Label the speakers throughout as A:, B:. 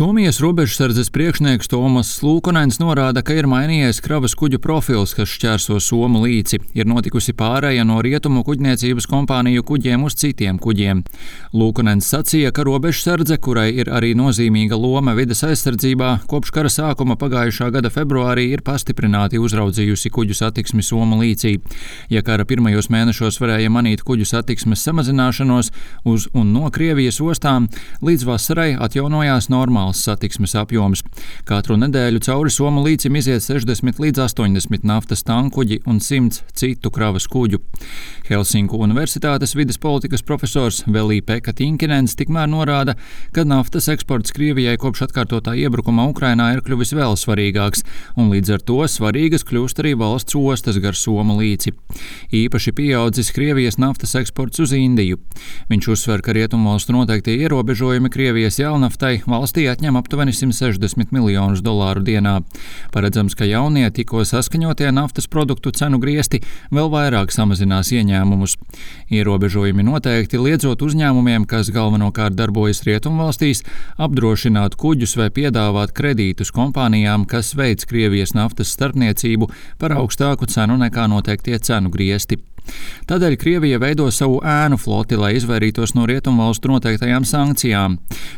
A: Somijas robežsardzes priekšnieks Tomas Lūkonens norāda, ka ir mainījies kravas kuģu profils, kas šķērso Somu līci. Ir notikusi pārēja no rietumu kuģniecības kompāniju kuģiem uz citiem kuģiem. Lūkonens sacīja, ka robežsardze, kurai ir arī nozīmīga loma vidas aizsardzībā, kopš kara sākuma pagājušā gada februārī ir pastiprināti uzraudzījusi kuģu satiksmi Somu līcī. Ja kara pirmajos mēnešos varēja manīt kuģu satiksmes samazināšanos uz un no Krievijas ostām, līdz vasarai atjaunojās normāli normāls satiksmes apjoms. Katru nedēļu cauri Somu līcim iziet 60 līdz 80 naftas tankuģi un 100 citu kravas kuģu. Helsinku Universitātes vidas politikas profesors Velī Peka Tinkinens tikmēr norāda, ka naftas eksports Krievijai kopš atkārtotā iebrukuma Ukrainā ir kļuvis vēl svarīgāks, un līdz ar to svarīgas kļūst arī valsts ostas gar Somu līci. Īpaši pieaudzis Krievijas naftas eksports uz Indiju. Viņš uzsver, ka rietumvalstu noteiktie ierobežojumi Krievijas jaunaftai valstī atņem aptuveni 160 miljonus dolāru dienā. Paredzams, ka jaunie tikko saskaņotie naftas produktu cenu griesti vēl vairāk samazinās ieņēmumus. Ierobežojumi noteikti liedzot uzņēmumiem, kas galvenokārt darbojas rietumvalstīs, apdrošināt kuģus vai piedāvāt kredītus kompānijām, kas veids Krievijas naftas starpniecību par augstāku cenu nekā noteiktie cenu griesti. Tādēļ Krievija veido savu ēnu floti, lai izvairītos no rietumvalstu noteiktajām sankcijām.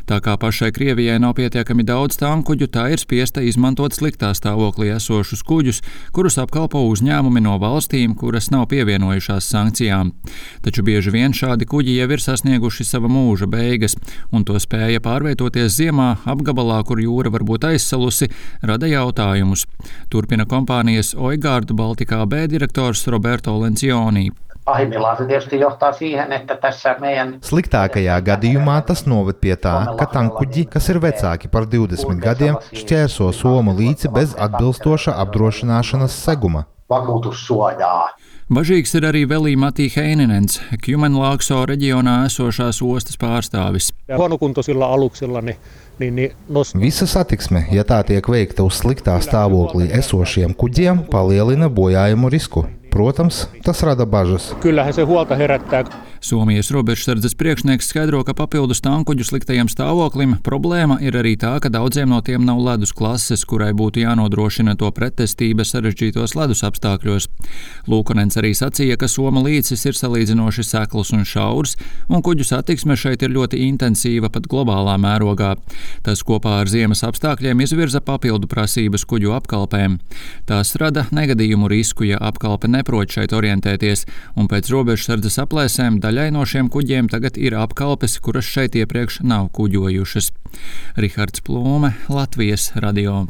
A: Tā kā pašai Krievijai nav pietiekami daudz tankuģu, tā ir spiesta izmantot sliktā stāvoklī esošus kuģus, kurus apkalpo uzņēmumi no valstīm, kuras nav pievienojušās sankcijām. Taču bieži vien šādi kuģi jau ir sasnieguši sava mūža beigas, un to spēja pārvietoties ziemā apgabalā, kur jūra var būt aizsalusi, rada jautājumus. Turpina kompānijas Oigārdu Baltikā B direktors Roberto Lencioni.
B: Pahimmillaan se tietysti johtaa siihen, että tässä meidän...
C: Sliktākajā gadījumā tas noved pie tā, ka tankuģi, kas ir vecāki par 20 gadiem, šķērso Somu līci bez atbilstoša apdrošināšanas seguma.
B: Vakuutussuojaa.
A: Bažīgs ir arī Velī Matī Heinenens, Kjumenlaakso reģionā esošās ostas pārstāvis.
D: Huonokuntoisilla aluksilla niin, niin, niin nos...
C: Visa satiksme, ja tā tiek veikta uz sliktā stāvoklī esošiem kuģiem, palielina bojājumu risku. Protams, tas rada bažas.
D: Kyllähän se huolta herättää.
A: Somijas robežsardzes priekšnieks skaidro, ka papildus tankuģu sliktajam stāvoklim problēma ir arī tā, ka daudziem no tiem nav ledus klases, kurai būtu jānodrošina to pretestība sarežģītos ledus apstākļos. Lūkonens arī sacīja, ka Soma līcis ir salīdzinoši sekls un šaurs, un kuģu satiksme šeit ir ļoti intensīva pat globālā mērogā. Tas kopā ar ziemas apstākļiem izvirza papildu prasības kuģu apkalpēm. Tās rada negadījumu risku, ja apkalpe neprot šeit orientēties, un pēc robežsardzes aplēsēm daļai no šiem kuģiem tagad ir apkalpes, kuras šeit iepriekš nav kuģojušas. Rihards Plūme, Latvijas radio.